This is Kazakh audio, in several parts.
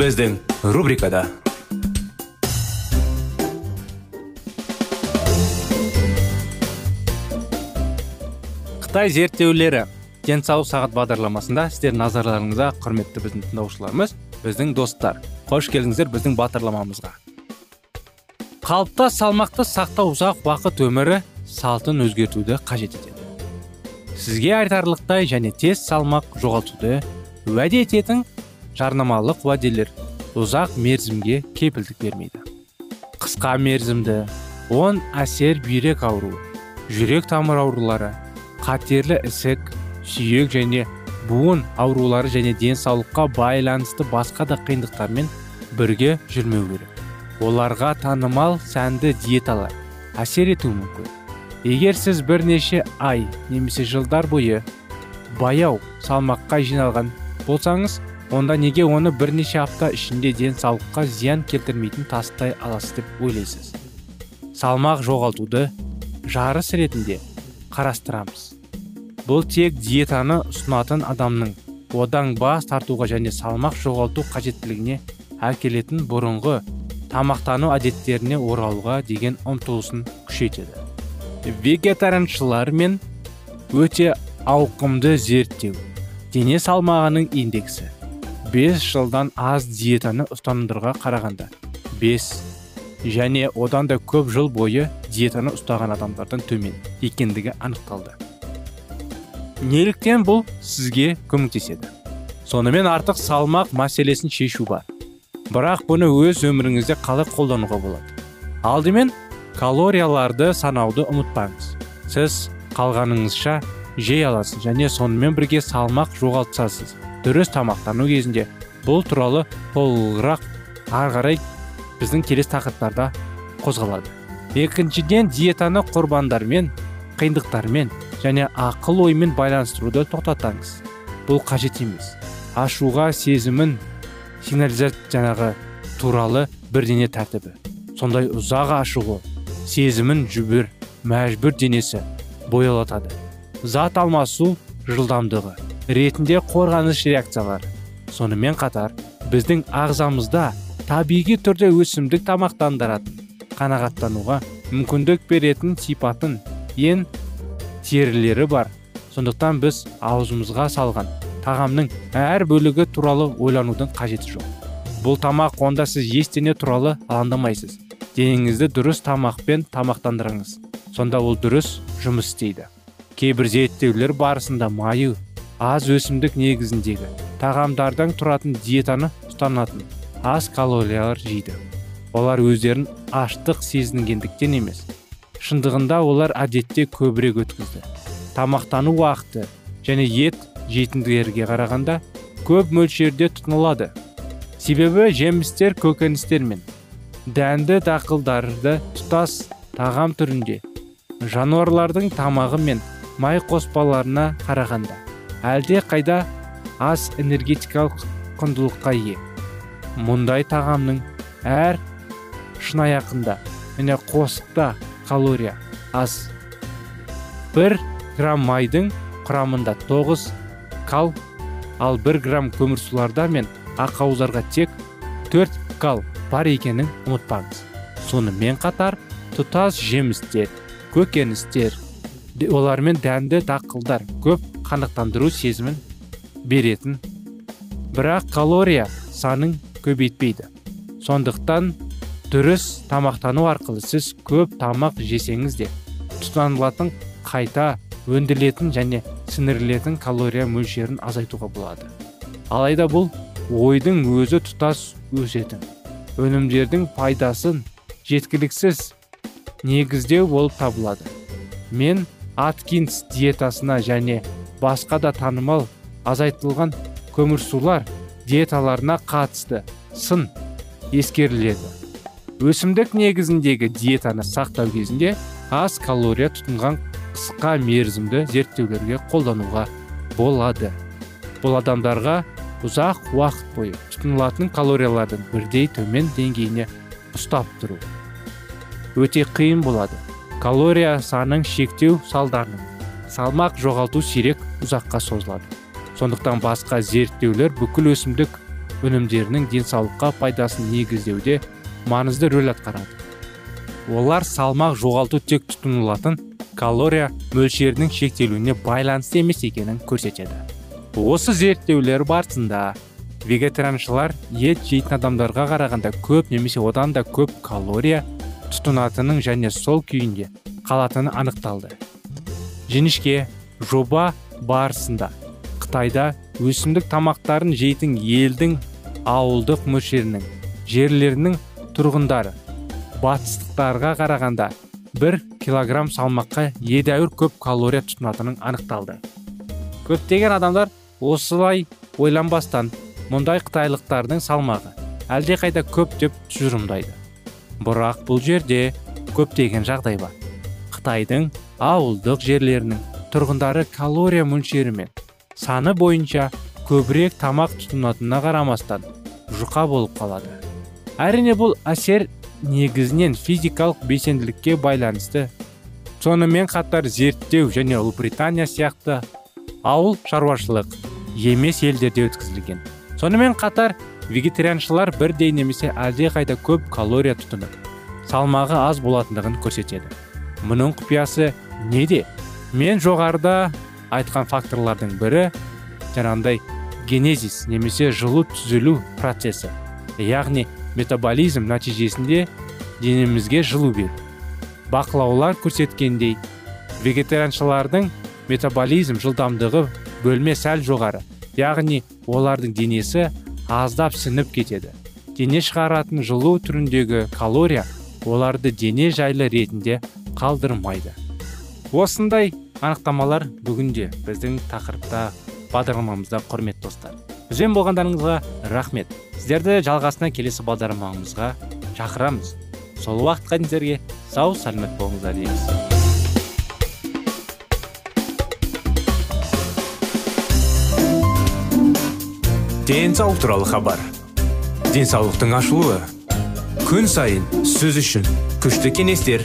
Біздің рубрикада қытай зерттеулері. Денсаулық сағат бағдарламасында сіздер назарларыңызға құрметті біздің тыңдаушыларымыз біздің достар. Қош келдіңіздер біздің бағдарламамызға. Қалыпта салмақты сақтау ұзақ уақыт өмірі салтын өзгертуді қажет етеді. Сізге айтарлықтай және тез салмақ жоғалтуды уәде ететін жарнамалық уәделер ұзақ мерзімге кепілдік бермейді. Қысқа мерзімді оң әсер бүйрек ауруы жүрек тамыр аурулары қатерлі ісік сүйек және буын аурулары және денсаулыққа байланысты басқа да қиындықтармен бірге жүрмеу керек. Оларға танымал сәнді диеталар әсер етуі мүмкін. Егер сіз бірнеше ай немесе жылдар бойы баяу салмаққа жиналған болсаңыз онда неге оны бірнеше апта ішінде денсаулыққа зиян келтірмейтін тастай аласыз деп ойлайсыз? Салмақ жоғалтуды жарыс ретінде қарастырамыз. Бұл тек диетаны ұсынатын адамның одан бас тартуға және салмақ жоғалту қажеттілігіне әкелетін бұрынғы тамақтану әдеттеріне оралуға деген ұмтылысын күшейтеді. Вегетарианшылар мен өте ауқымды зерттеу дене салмағының индексі 5 жылдан аз диетаны ұстанымдарға қарағанда 5 және одан да көп жыл бойы диетаны ұстаған адамдардан төмен екендігі анықталды. Неліктен бұл сізге көмектеседі? Сонымен артық салмақ мәселесін шешу бар. Бірақ бұны өз өміріңізде қалай қолдануға болады? Алдымен калорияларды санауды ұмытпаңыз. Сіз қалғаныңызша жей аласыз және сонымен бірге салмақ жоғалтасыз. Дұрыс тамақтану кезінде бұл туралы толығырақ ары қарай біздің келесі тақырыптарда қозғалады. Екіншіден диетаны құрбандармен қиындықтармен және ақыл оймен байланыстыруды тоқтатаңыз. Бұл қажет емес. Ашуға сезімін сигнализат жаңағы туралы бірдене тәртібі. Сондай ұзақ ашуы сезімін жүбір мәжбүр денесі боялатады. Зат алмасу жылдамдығы. Ретінде қорғаныс реакциялары. Сонымен қатар біздің ағзамызда табиғи түрде өсімдік тамақтандыратын қанағаттануға мүмкіндік беретін сипатын ең терілері бар. Сондықтан біз аузымызға салған тағамның әр бөлігі туралы ойланудың қажеті жоқ. Бұл тамақ онда сіз ештеңе туралы алаңдамайсыз. Денеңізді дұрыс тамақпен тамақтандырыңыз. Сонда ол дұрыс жұмыс істейді. Кейбір зерттеулер барысында майы аз өсімдік негізіндегі тағамдардан тұратын диетаны ұстанатын аз калориялар жейді. Олар өздерін аштық сезінгендіктен емес шындығында олар әдетте көбірек өткізді. Тамақтану уақыты және ет жейтіндерге қарағанда көп мөлшерде тұтынылады. Себебі жемістер көкөністер мен дәнді дақылдарды тұтас тағам түрінде жануарлардың тамағы мен май қоспаларына қарағанда әлде қайда аз энергетикалық құндылыққа ие. Мұндай тағамның әр шынаяқында және қосықта калория аз. бір грамм майдың құрамында 9 кал ал 1 грамм көмірсуларда мен ақауыздарға тек 4 кал бар екенін ұмытпаңыз. Сонымен қатар тұтас жемістер көкөністер олармен дәнді дақылдар көп қанықтандыру сезімін беретін. Бірақ калория санын көбейтпейді. Сондықтан дұрыс тамақтану арқылы сіз көп тамақ жесеңіз де тұтанылатын қайта өндірілетін және сіңірілетін калория мөлшерін азайтуға болады. Алайда бұл ойдың өзі тұтас өсетін өнімдердің пайдасын жеткіліксіз негіздеу болып табылады. Мен аткинс диетасына және басқа да танымал азайтылған көмірсулар диеталарына қатысты сын ескеріледі. Өсімдік негізіндегі диетаны сақтау кезінде аз калория тұтынған қысқа мерзімді зерттеулерге қолдануға болады. Бұл адамдарға ұзақ уақыт бойы тұтынылатын калориялардың бірдей төмен деңгейіне ұстап тұру өте қиын болады. Калория санын шектеу салдарынан салмақ жоғалту сирек ұзаққа созылады. Сондықтан басқа зерттеулер бүкіл өсімдік өнімдерінің денсаулыққа пайдасын негіздеуде маңызды рөл атқарады. Олар салмақ жоғалту тек тұтынылатын калория мөлшерінің шектелуіне байланысты емес екенін көрсетеді. Осы зерттеулер барысында вегетарианшылар ет жейтін адамдарға қарағанда көп немесе одан да көп калория тұтынатынын және сол күйінде қалатыны анықталды. Жіңішке жоба барысында қытайда өсімдік тамақтарын жейтін елдің ауылдық мөлшерінің жерлерінің тұрғындары батыстықтарға қарағанда бір килограмм салмаққа едәуір көп калория тұтынатынын анықталды. Көптеген адамдар осылай ойланбастан мұндай қытайлықтардың салмағы әлде қайда көп деп тұжырымдайды. Бірақ бұл жерде көптеген жағдай бар. Қытайдың ауылдық жерлерінің тұрғындары калория мөлшері мен саны бойынша көбірек тамақ тұтынатынына қарамастан жұқа болып қалады. Әрине бұл әсер негізінен физикалық белсенділікке байланысты. Сонымен қатар зерттеу және ұлыбритания сияқты ауыл шаруашылық емес елдерде өткізілген. Сонымен қатар вегетарианшылар бірдей немесе әлде қайда көп калория тұтынып салмағы аз болатындығын көрсетеді. Мұның құпиясы неде? Мен жоғарыда айтқан факторлардың бірі жаңағындай генезис немесе жылу түзілу процесі яғни метаболизм нәтижесінде денемізге жылу беру. Бақылаулар көрсеткендей вегетарианшылардың метаболизм жылдамдығы бөлме сәл жоғары яғни олардың денесі аздап сініп кетеді. Дене шығаратын жылу түріндегі калория оларды дене жайлы ретінде қалдырмайды. Осындай анықтамалар бүгінде біздің тақырыпта бағдарламамызда құрмет достар. Бізбен болғандарыңызға рахмет. Сіздерді жалғасына келесі бағдарламамызға шақырамыз. Сол уақытқа дейін сіздерге сау сәлемет болыңыздар дейміз. Денсаулық туралы хабар. Денсаулықтың ашылуы. Күн сайын сөз үшін күшті кеңестер.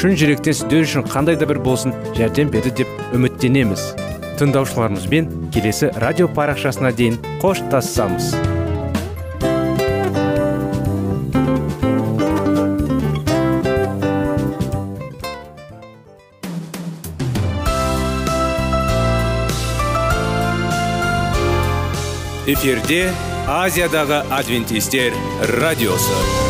шын жүректен сіздер үшін қандай да бір болсын жәрдем берді деп үміттенеміз. Тыңдаушыларымызбен келесі радио парақшасына дейін қоштассамыз эфирде азиядағы адвентистер радиосы.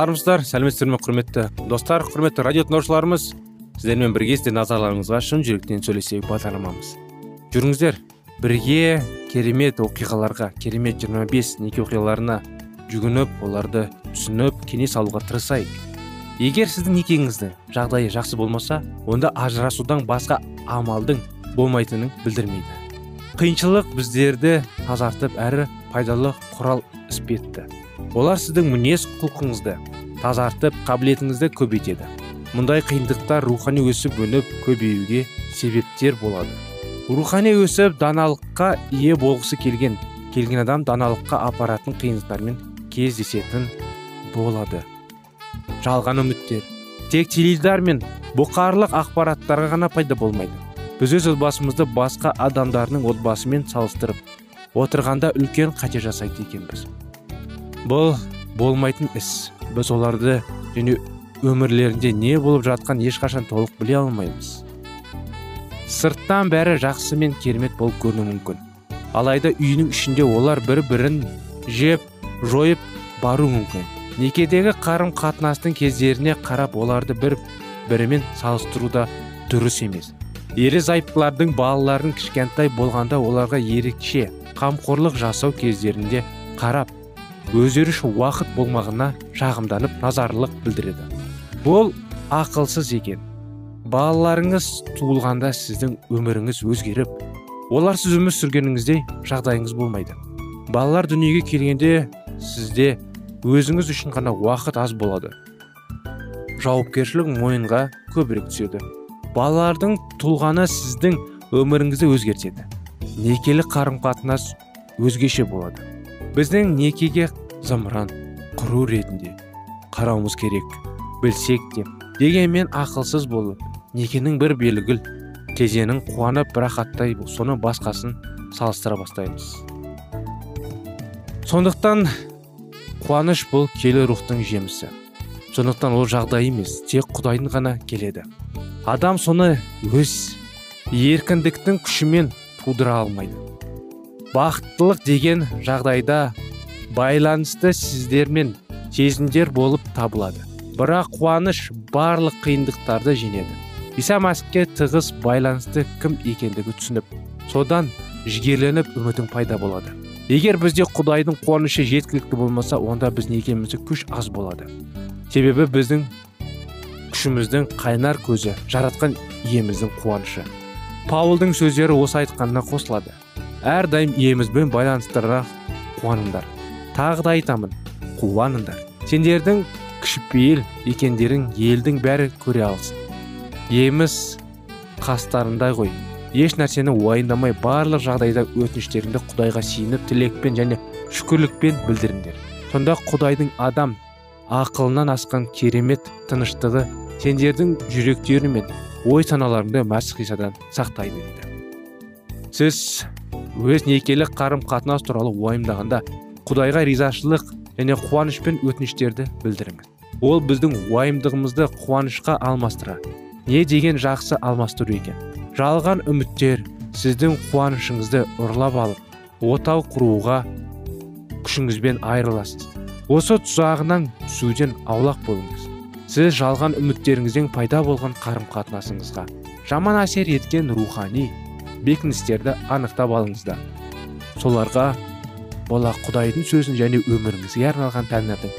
Армысыздар сәлеметсіздер ме құрметті достар құрметті радио тыңдаушыларымыз? Сіздермен бірге сіздер назарларыңызға шын жүректен сөйлесейік бағдарламамыз. Жүріңіздер. Бірге керемет оқиғаларға керемет 25 неке оқиғаларына жүгініп оларды түсініп кеңес алуға тырысайық. Егер сіздің некеңіздің жағдайы жақсы болмаса онда ажырасудан басқа амалдың болмайтынын білдірмейді. Қиыншылық біздерді тазартып әрі пайдалы құрал іспетті. Олар сіздің мінез құлқыңызды тазартып қабілетіңізді көбейтеді. Мұндай қиындықтар рухани өсіп өніп көбеюге себептер болады. Рухани өсіп даналыққа ие болғысы келген келген адам даналыққа апаратын қиындықтармен кездесетін болады. Жалған үміттер. Тек теледидар мен бұқарлық ақпараттарға ғана пайда болмайды. Біз өз отбасымызды басқа адамдардың отбасымен салыстырып отырғанда үлкен қате жасайды екенбіз. Бұл болмайтын іс. Біз оларды және өмірлерінде не болып жатқан ешқашан толық біле алмаймыз. Сырттан бәрі жақсы мен керемет болып көрінуі мүмкін. Алайда үйінің ішінде олар бір бірін жеп жойып бару мүмкін. Некедегі қарым қатынастың кездеріне қарап оларды бір бірімен салыстыру да дұрыс емес. Ерлі зайыптылардың балаларын кішкентай болғанда оларға ерекше қамқорлық жасау кездерінде қарап өздері үшін уақыт болмағына шағымданып назарлық білдіреді. Бұл ақылсыз екен. Балаларыңыз туылғанда сіздің өміріңіз өзгеріп олар сіз өмір сүргеніңіздей жағдайыңыз болмайды. Балалар дүниеге келгенде сізде өзіңіз үшін ғана уақыт аз болады. Жауапкершілік мойынға көбірек түседі. Балалардың тұлғаны сіздің өміріңізді өзгертеді. Некелі қарым қатынас өзгеше болады. Біздің некеге зымыран құру ретінде қарауымыз керек білсек те. Дегенмен ақылсыз болып некенің бір белгіл кезеңін қуанып рахаттай соны басқасын салыстыра бастаймыз. Сондықтан қуаныш бұл келі рухтың жемісі. Сондықтан ол жағдай емес тек құдайдың ғана келеді. Адам соны өз еркіндіктің күшімен тудыра алмайды. Бақыттылық деген жағдайда байланысты сіздермен сезімдер болып табылады. Бірақ қуаныш барлық қиындықтарды жеңеді. Иса мәсіхке тығыз байланысты кім екендігі түсініп содан жігерленіп үмітің пайда болады. Егер бізде құдайдың қуанышы жеткілікті болмаса онда біз некемізде күш аз болады. Себебі біздің күшіміздің қайнар көзі жаратқан иеміздің қуанышы. Паулдың сөздері осы айтқанына қосылады. Әрдайым иемізбен байланыстыра қуаныңдар. Тағы да айтамын қуаныңдар. Сендердің кішіпейіл екендерің елдің бәрі көре алсын. Иеміз қастарында ғой. Еш нәрсені уайымдамай барлық жағдайда өтініштеріңді құдайға сиініп тілекпен және шүкірлікпен білдіріңдер. Сонда құдайдың адам ақылынан асқан керемет тыныштығы сендердің жүректері мен ой саналарыңды мәсіх исадан сақтайды сіз өз некелі қарым қатынас туралы уайымдағанда құдайға ризашылық және қуанышпен өтініштерді білдіріңіз. Ол біздің уайымдығымызды қуанышқа алмастыра не деген жақсы алмастыру екен. Жалған үміттер сіздің қуанышыңызды ұрлап алып отау құруға күшіңізбен айырыласыз. Осы тұзағынан түсуден аулақ болыңыз. Сіз жалған үміттеріңізден пайда болған қарым қатынасыңызға жаман әсер еткен рухани бекіністерді анықтап алыңыздар. Соларға бола құдайдың сөзін және өміріңізге арналған тәңірдің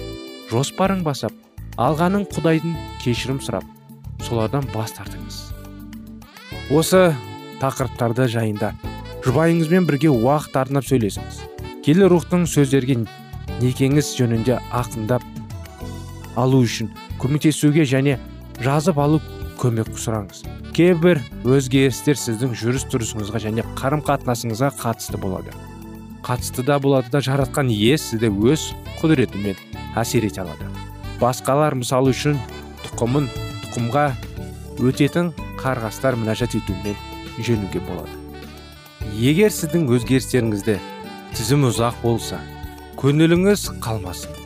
жоспарын басап алғанын құдайдың кешірім сұрап солардан бас тартыңыз осы тақырыптарды жайында жұбайыңызбен бірге уақыт арнап сөйлесіңіз. Келі рухтың сөздерге некеңіз жөнінде ақындап алу үшін көмектесуге және жазып алу көмек сұраңыз. Кейбір өзгерістер сіздің жүріс тұрысыңызға және қарым қатынасыңызға қатысты болады. Қатысты да болады да жаратқан ие сізді өз құдіретімен әсер ете алады. Басқалар мысалы үшін тұқымын тұқымға өтетін қарғастар мінәжат етумен жеңуге болады. Егер сіздің өзгерістеріңізде тізім ұзақ болса көңіліңіз қалмасын.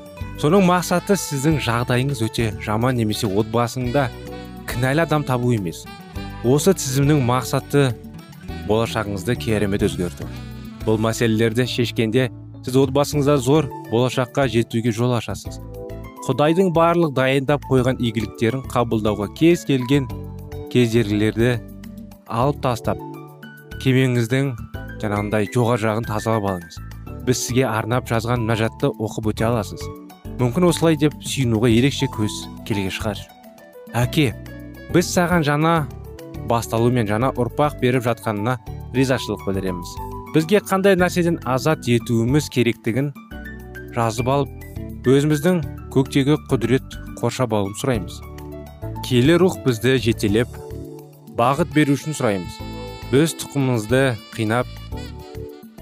Соның мақсаты сіздің жағдайыңыз өте жаман немесе отбасыңда кінәлі адам табу емес. Осы тізімнің мақсаты болашағыңызды керемет өзгерту. Бұл мәселелерді шешкенде сіз отбасыңызда зор болашаққа жетуге жол ашасыз. Құдайдың барлық дайындап қойған игіліктерін қабылдауға кез келген кездергілерді алып тастап кемеңіздің жаңағындай жоғары жағын тазалап алыңыз. Біз сізге арнап жазған мінәжатты оқып өте аласыз. Мүмкін осылай деп сүйінуға ерекше көз келген шығар. Әке біз саған жаңа басталу мен жаңа ұрпақ беріп жатқанына ризашылық білдіреміз. Бізге қандай нәрседен азат етуіміз керектігін жазып алып өзіміздің көктегі құдірет қоршап алуын сұраймыз. Келі рух бізді жетелеп бағыт беру үшін сұраймыз. Біз тұқымымызды қинап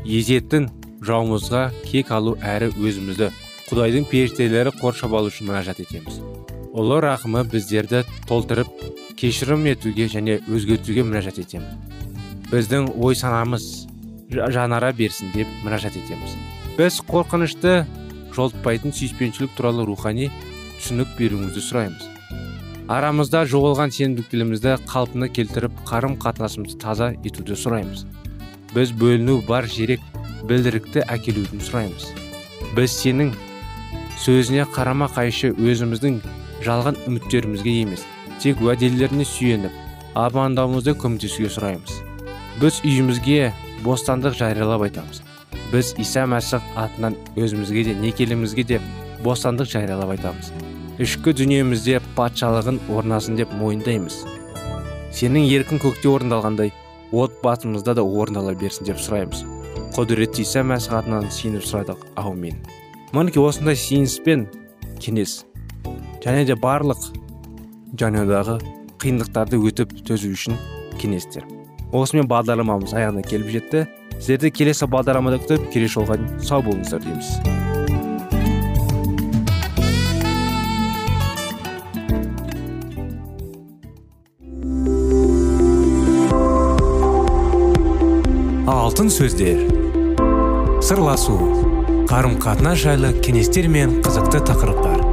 езетін жауымызға кек алу әрі өзімізді құдайдың періштелері қоршап алу үшін мінәжат етеміз. Ұлы рақымы біздерді толтырып кешірім етуге және өзгертуге мінәжат етеміз біздің ой санамыз жанара берсін деп мінәжат етеміз. Біз қорқынышты жолтпайтын сүйіспеншілік туралы рухани түсінік беруіңізді сұраймыз. Арамызда жоғалған сенімділігімізді қалпына келтіріп қарым қатынасымызды таза етуді сұраймыз. Біз бөліну бар жерек білдірікті әкелуді сұраймыз. Біз сенің сөзіне қарама қайшы өзіміздің жалған үміттерімізге емес тек уәделеріне сүйеніп армандауымызды көмектесуге сұраймыз. Біз үйімізге бостандық жариялап айтамыз. Біз иса мәсіх атынан өзімізге де некелімізге де бостандық жариялап айтамыз. Ішкі дүниемізде патшалығын орнасын деп мойындаймыз. Сенің еркін көкте орындалғандай отбасымызда да орындала берсін деп сұраймыз. Құдіретті иса мәсіх атынан сеніп сұрадық. Аумин. Мінекей осындай сүйініспен кеңес. Және де барлық жанұядағы қиындықтарды өтіп төзу үшін кеңестер. Осымен бағдарламамыз аяғына келіп жетті. Сіздерді келесі бағдарламада күтіп келесі жолға дейін сау болыңыздар дейміз. Алтын сөздер. Сырласу. Қарым қатынас жайлы кеңестер мен қызықты тақырыптар.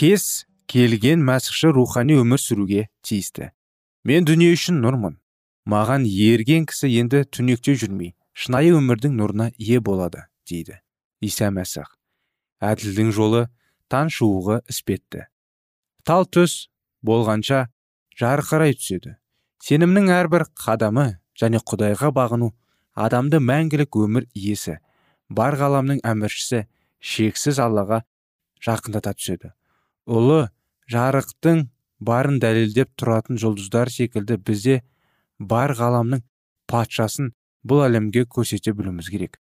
Кез келген мәсіхші рухани өмір сүруге тиісті. Мен дүние үшін нұрмын. Маған ерген кісі енді түнекте жүрмей шынайы өмірдің нұрына ие болады дейді иса мәсіх. Әділдің жолы таң шығуға іспетті. Тал төс болғанша жарқырай түседі. Сенімнің әрбір қадамы және құдайға бағыну адамды мәңгілік өмір иесі бар ғаламның әміршісі шексіз аллаға жақындата түседі. Ұлы жарықтың барын дәлелдеп тұратын жұлдыздар секілді бізде бар ғаламның патшасын бұл әлемге көрсете білуіміз керек.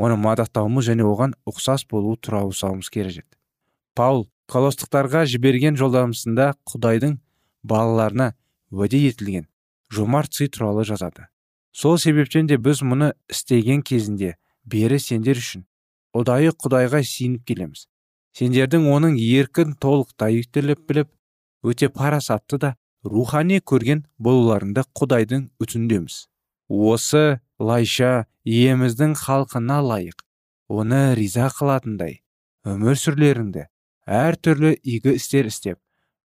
Оны мадақтауымыз және оған ұқсас болу туралы керек паул колостықтарға жіберген жолдамасында құдайдың балаларына уәде етілген жомарт сый туралы жазады. Сол себептен де біз мұны істеген кезінде бері сендер үшін ұдайы құдайға сиініп келеміз. Сендердің оның еркін толықтай тіліп біліп өте парасатты да рухани көрген болуларыңды құдайдың үтіндеміз. Осы лайша иеміздің халқына лайық оны риза қылатындай өмір сүрлеріңді әр түрлі игі істер істеп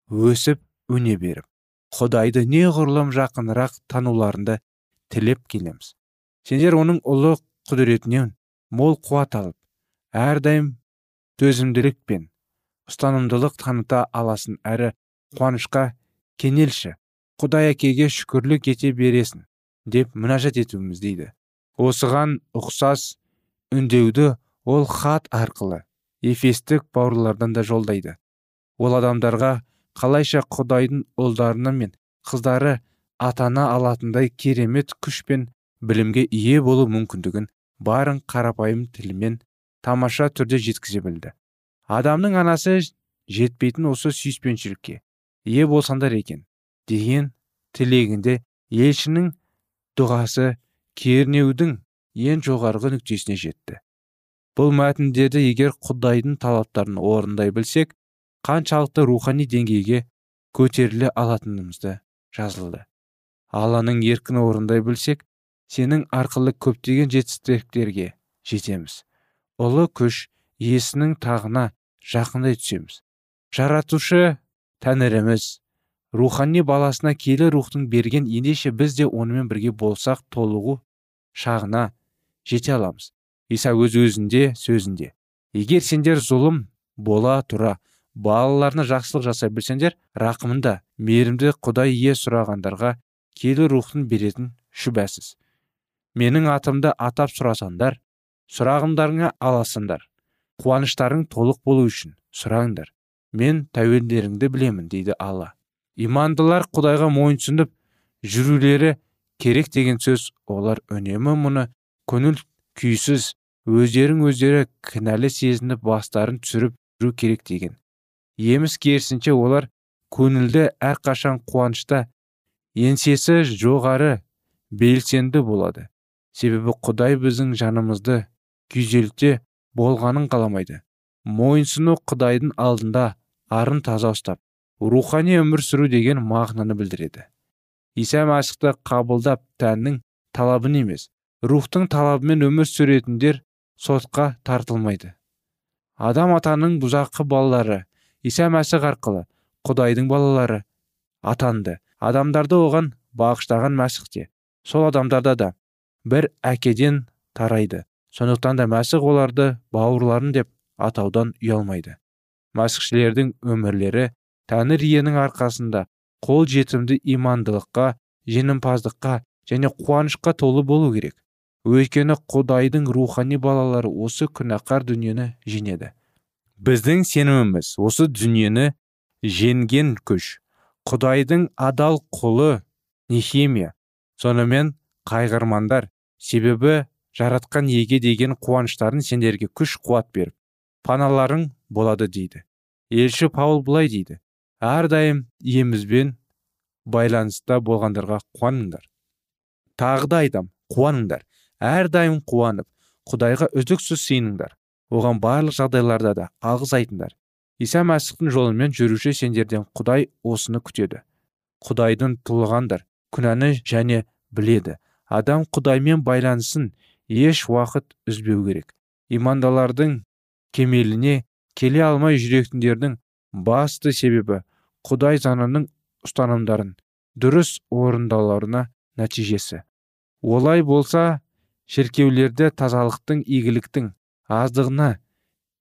өсіп өне беріп құдайды неғұрлым жақынырақ тануларында тілеп келеміз. Сендер оның ұлы құдіретінен мол қуат алып әрдайым төзімділік пен ұстанымдылық таныта аласын әрі қуанышқа кенелші. Құдай әкеге шүкірлік ете бересін деп мінәжат етуіміз дейді. Осыған ұқсас үндеуді ол хат арқылы ефестік бауырлардан да жолдайды. Ол адамдарға қалайша құдайдың ұлдарына мен қыздары атана алатындай керемет күш пен білімге ие болу мүмкіндігін барын қарапайым тілмен тамаша түрде жеткізе білді. Адамның анасы жетпейтін осы сүйіспеншілікке ие болсаңдар екен деген тілегінде елшінің дұғасы кернеудің ең жоғарғы нүктесіне жетті. Бұл мәтіндерді егер құдайдың талаптарын орындай білсек қаншалықты рухани деңгейге көтеріле алатынымызды жазылды. Алланың еркін орындай білсек сенің арқылы көптеген жетістіктерге жетеміз. Ұлы күш иесінің тағына жақындай түсеміз. Жаратушы тәңіріміз рухани баласына келі рухтың берген ендеше біз де онымен бірге болсақ толығу шағына жете аламыз. Иса өз өзінде сөзінде. Егер сендер зұлым бола тұра балаларына жақсылық жасай білсеңдер рақымында мейірімді құдай ие сұрағандарға келі рухтың беретін шүбәсіз. Менің атымды атап сұрасаңдар сұрағымдарыңа аласыңдар қуаныштарың толық болу үшін сұраңдар. Мен тәуелдеріңді білемін дейді алла. Имандылар құдайға мойынсұнып жүрулері керек деген сөз олар үнемі мұны көңіл күйсіз өздерін өздері кінәлі сезініп бастарын түсіріп жүру керек деген. Еміс керісінше олар көңілді әрқашан қуанышта еңсесі жоғары белсенді болады. Себебі құдай біздің жанымызды күйзелте болғанын қаламайды. Мойынсыну құдайдың алдында арын таза ұстап рухани өмір сүру деген мағынаны білдіреді. Иса мәсіхті қабылдап тәннің талабын емес рухтың талабымен өмір сүретіндер сотқа тартылмайды. Адам атаның бұзақы балалары иса мәсіх арқылы құдайдың балалары атанды. Адамдарды оған бағыштаған мәсіхте сол адамдарда да бір әкеден тарайды. Сондықтан да мәсіх оларды бауырларым деп атаудан ұялмайды. Мәсіхшілердің өмірлері тәңір иенің арқасында қол жетімді имандылыққа жеңімпаздыққа және қуанышқа толы болу керек. Өйткені құдайдың рухани балалары осы күнәқар дүниені жеңеді. Біздің сеніміміз осы дүниені жеңген күш. Құдайдың адал құлы нехемия. Сонымен қайғырмандар. Себебі жаратқан еге деген қуаныштарын сендерге күш қуат беріп паналарың болады дейді. Елші паул былай дейді. Әрдайым иемізбен байланыста болғандарға қуаныңдар. Тағы да айтам қуаныңдар. Әрдайым қуанып құдайға үздіксіз сыйыныңдар. Оған барлық жағдайларда да алғыс айтыңдар. Иса мәсіхтің жолымен жүруші сендерден құдай осыны күтеді. Құдайдың тұлғандар күнәні және біледі. Адам құдаймен байланысын еш уақыт үзбеу керек. Имандалардың кемеліне келе алмай жүретіндердің басты себебі құдай заңының ұстанымдарын дұрыс орындауларына нәтижесі. Олай болса шіркеулерде тазалықтың игіліктің аздығына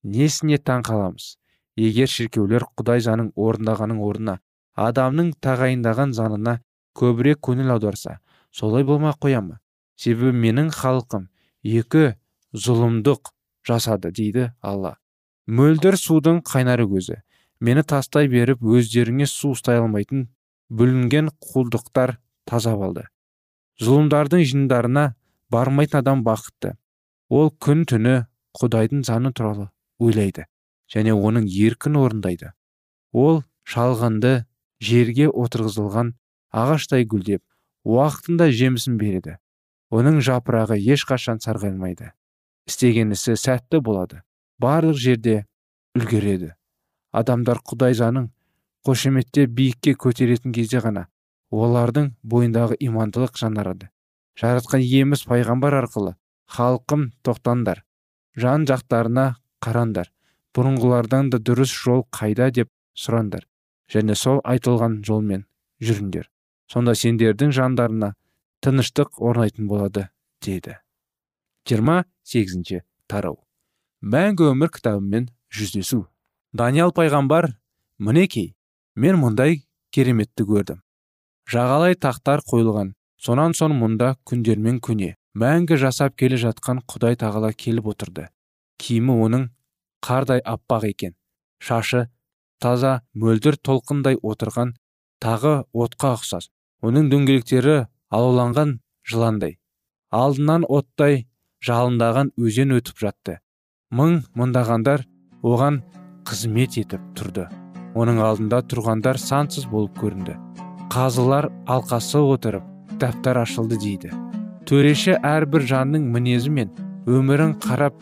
несіне таң қаламыз? Егер шіркеулер құдай заңын орындағаның орнына адамның тағайындаған заңына көбірек көңіл аударса солай болмай қоя ма себебі менің халқым екі зұлымдық жасады дейді алла. Мөлдір судың қайнары көзі. Мені тастай беріп өздеріңе су ұстай алмайтын бүлінген құлдықтар таза болды. Зұлымдардың жындарына бармайтын адам бақытты. Ол күн түні құдайдың заңы туралы ойлайды және оның еркін орындайды. Ол шалғынды жерге отырғызылған ағаштай гүлдеп уақытында жемісін береді. Оның жапырағы ешқашан сарғаймайды. Істеген ісі сәтті болады. Барлық жерде үлгереді. Адамдар құдай заның қошеметте биікке көтеретін кезде ғана олардың бойындағы имандылық жанарады. Жаратқан иеміз пайғамбар арқылы халқым тоқтаңдар жан жақтарына қараңдар бұрынғылардан да дұрыс жол қайда деп сұраңдар және сол айтылған жолмен жүріңдер. Сонда сендердің жандарына тыныштық орнайтын болады деді жиырма сегізінші тарау. Мәңгі өмір кітабымен жүздесу. Даниял пайғамбар мінекей мен мұндай кереметті көрдім. Жағалай тақтар қойылған сонан соң мұнда күндермен күне мәңгі жасап келе жатқан құдай тағала келіп отырды. Киімі оның қардай аппақ екен. Шашы таза мөлдір толқындай отырған тағы отқа ұқсас. Оның дөңгелектері алауланған жыландай. Алдынан оттай жалындаған өзен өтіп жатты. Мың мыңдағандар оған қызмет етіп тұрды. Оның алдында тұрғандар сансыз болып көрінді. Қазылар алқасы отырып кітаптар ашылды дейді. Төреші әрбір жанның мінезі мен өмірін қарап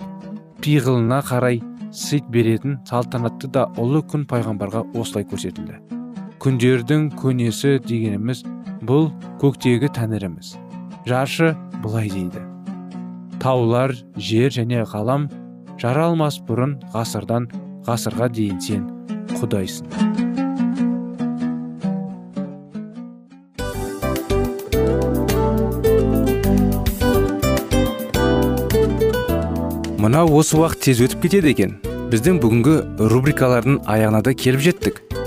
пиғылына қарай сыйт беретін салтанатты да ұлы күн пайғамбарға осылай көрсетілді. Күндердің көнесі дегеніміз бұл көктегі тәңіріміз. Жаршы былай дейді. Таулар жер және ғалам жаралмас бұрын ғасырдан ғасырға дейін сен құдайсың. Мынау осы уақыт тез өтіп кетеді екен. Біздің бүгінгі рубрикалардың аяғына да келіп жеттік.